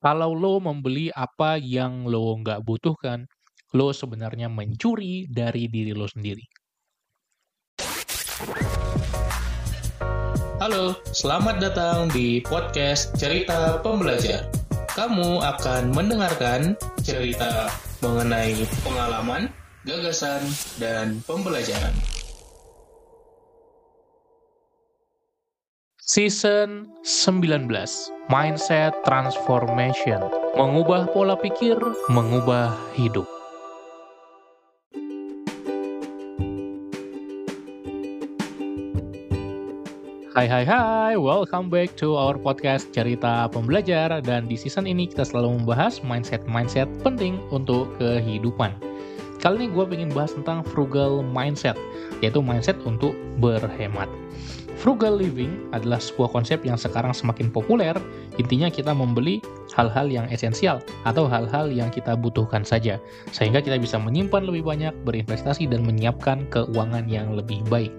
Kalau lo membeli apa yang lo nggak butuhkan, lo sebenarnya mencuri dari diri lo sendiri. Halo, selamat datang di podcast Cerita Pembelajar. Kamu akan mendengarkan cerita mengenai pengalaman, gagasan, dan pembelajaran. Season 19 Mindset Transformation. Mengubah pola pikir, mengubah hidup. Hai hai hai, welcome back to our podcast Cerita Pembelajar. Dan di season ini kita selalu membahas mindset-mindset penting untuk kehidupan. Kali ini gue pengen bahas tentang frugal mindset Yaitu mindset untuk berhemat Frugal living adalah sebuah konsep yang sekarang semakin populer. Intinya kita membeli hal-hal yang esensial atau hal-hal yang kita butuhkan saja, sehingga kita bisa menyimpan lebih banyak, berinvestasi, dan menyiapkan keuangan yang lebih baik.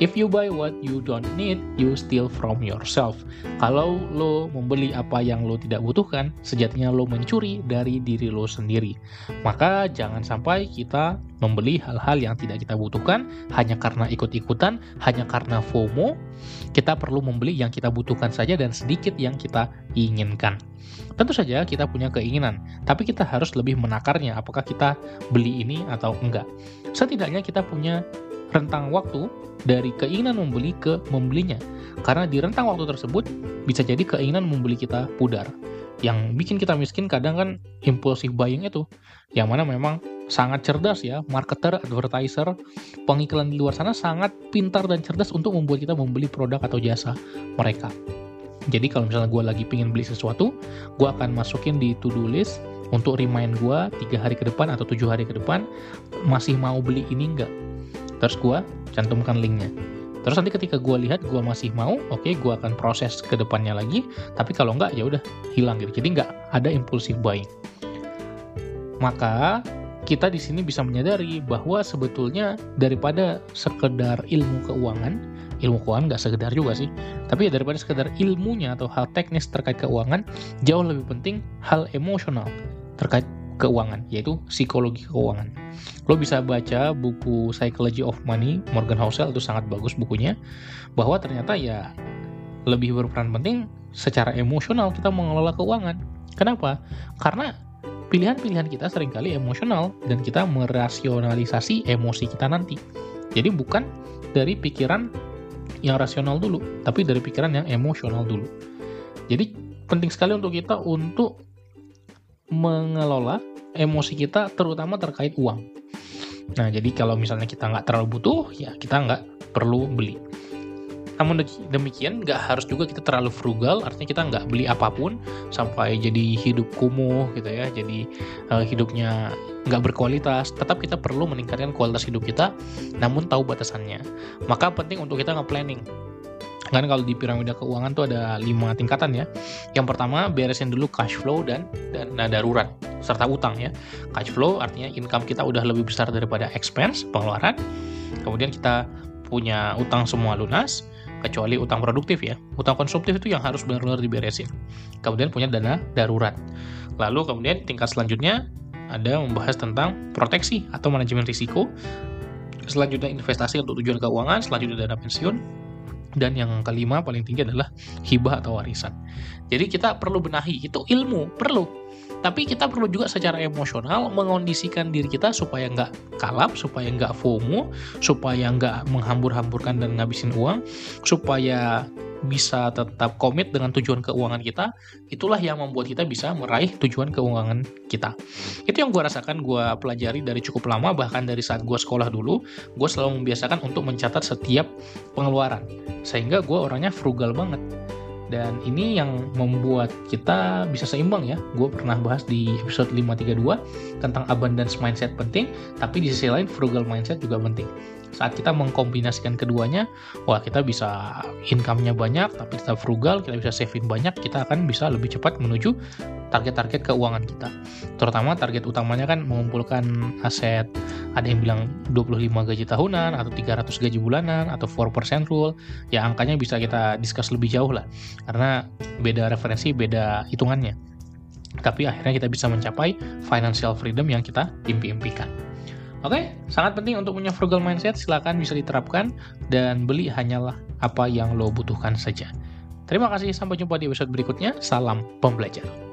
If you buy what you don't need, you steal from yourself. Kalau lo membeli apa yang lo tidak butuhkan, sejatinya lo mencuri dari diri lo sendiri. Maka jangan sampai kita membeli hal-hal yang tidak kita butuhkan hanya karena ikut-ikutan, hanya karena FOMO. Kita perlu membeli yang kita butuhkan saja dan sedikit yang kita inginkan. Tentu saja kita punya keinginan, tapi kita harus lebih menakarnya apakah kita beli ini atau enggak. Setidaknya kita punya rentang waktu dari keinginan membeli ke membelinya. Karena di rentang waktu tersebut bisa jadi keinginan membeli kita pudar. Yang bikin kita miskin kadang kan impulsif buying itu. Yang mana memang sangat cerdas ya, marketer, advertiser, pengiklan di luar sana sangat pintar dan cerdas untuk membuat kita membeli produk atau jasa mereka. Jadi kalau misalnya gue lagi pingin beli sesuatu, gue akan masukin di to-do list untuk remind gue tiga hari ke depan atau tujuh hari ke depan masih mau beli ini enggak terus gue cantumkan linknya. Terus nanti ketika gue lihat gue masih mau oke okay, gue akan proses ke depannya lagi. Tapi kalau enggak ya udah hilang gitu. Jadi nggak ada impulsif buying. Maka kita di sini bisa menyadari bahwa sebetulnya daripada sekedar ilmu keuangan ilmu keuangan nggak sekedar juga sih tapi ya daripada sekedar ilmunya atau hal teknis terkait keuangan jauh lebih penting hal emosional terkait keuangan, yaitu psikologi keuangan. Lo bisa baca buku Psychology of Money, Morgan Housel, itu sangat bagus bukunya, bahwa ternyata ya lebih berperan penting secara emosional kita mengelola keuangan. Kenapa? Karena pilihan-pilihan kita sering kali emosional dan kita merasionalisasi emosi kita nanti. Jadi bukan dari pikiran yang rasional dulu, tapi dari pikiran yang emosional dulu. Jadi penting sekali untuk kita untuk mengelola emosi kita terutama terkait uang. Nah, jadi kalau misalnya kita nggak terlalu butuh, ya kita nggak perlu beli. Namun demikian, nggak harus juga kita terlalu frugal, artinya kita nggak beli apa pun sampai jadi hidup kumuh gitu ya, jadi uh, hidupnya nggak berkualitas. Tetap kita perlu meningkatkan kualitas hidup kita, namun tahu batasannya. Maka penting untuk kita nge-planning kan kalau di piramida keuangan tuh ada lima tingkatan ya. Yang pertama beresin dulu cash flow dan dana darurat serta utang ya. Cash flow artinya income kita udah lebih besar daripada expense pengeluaran. Kemudian kita punya utang semua lunas kecuali utang produktif ya. Utang konsumtif itu yang harus benar-benar diberesin. Kemudian punya dana darurat. Lalu kemudian tingkat selanjutnya ada membahas tentang proteksi atau manajemen risiko. Selanjutnya investasi untuk tujuan keuangan, selanjutnya dana pensiun, dan yang kelima paling tinggi adalah hibah atau warisan. Jadi kita perlu benahi, itu ilmu, perlu. Tapi kita perlu juga secara emosional mengondisikan diri kita supaya nggak kalap, supaya nggak FOMO, supaya nggak menghambur-hamburkan dan ngabisin uang, supaya bisa tetap komit dengan tujuan keuangan kita, itulah yang membuat kita bisa meraih tujuan keuangan kita. Itu yang gue rasakan, gue pelajari dari cukup lama, bahkan dari saat gue sekolah dulu, gue selalu membiasakan untuk mencatat setiap pengeluaran. Sehingga gue orangnya frugal banget. Dan ini yang membuat kita bisa seimbang ya. Gue pernah bahas di episode 532 tentang abundance mindset penting, tapi di sisi lain frugal mindset juga penting saat kita mengkombinasikan keduanya wah kita bisa income-nya banyak tapi tetap frugal kita bisa saving banyak kita akan bisa lebih cepat menuju target-target keuangan kita terutama target utamanya kan mengumpulkan aset ada yang bilang 25 gaji tahunan atau 300 gaji bulanan atau 4% rule ya angkanya bisa kita discuss lebih jauh lah karena beda referensi beda hitungannya tapi akhirnya kita bisa mencapai financial freedom yang kita impi-impikan. Oke, sangat penting untuk punya frugal mindset, silakan bisa diterapkan dan beli hanyalah apa yang lo butuhkan saja. Terima kasih, sampai jumpa di episode berikutnya. Salam pembelajar.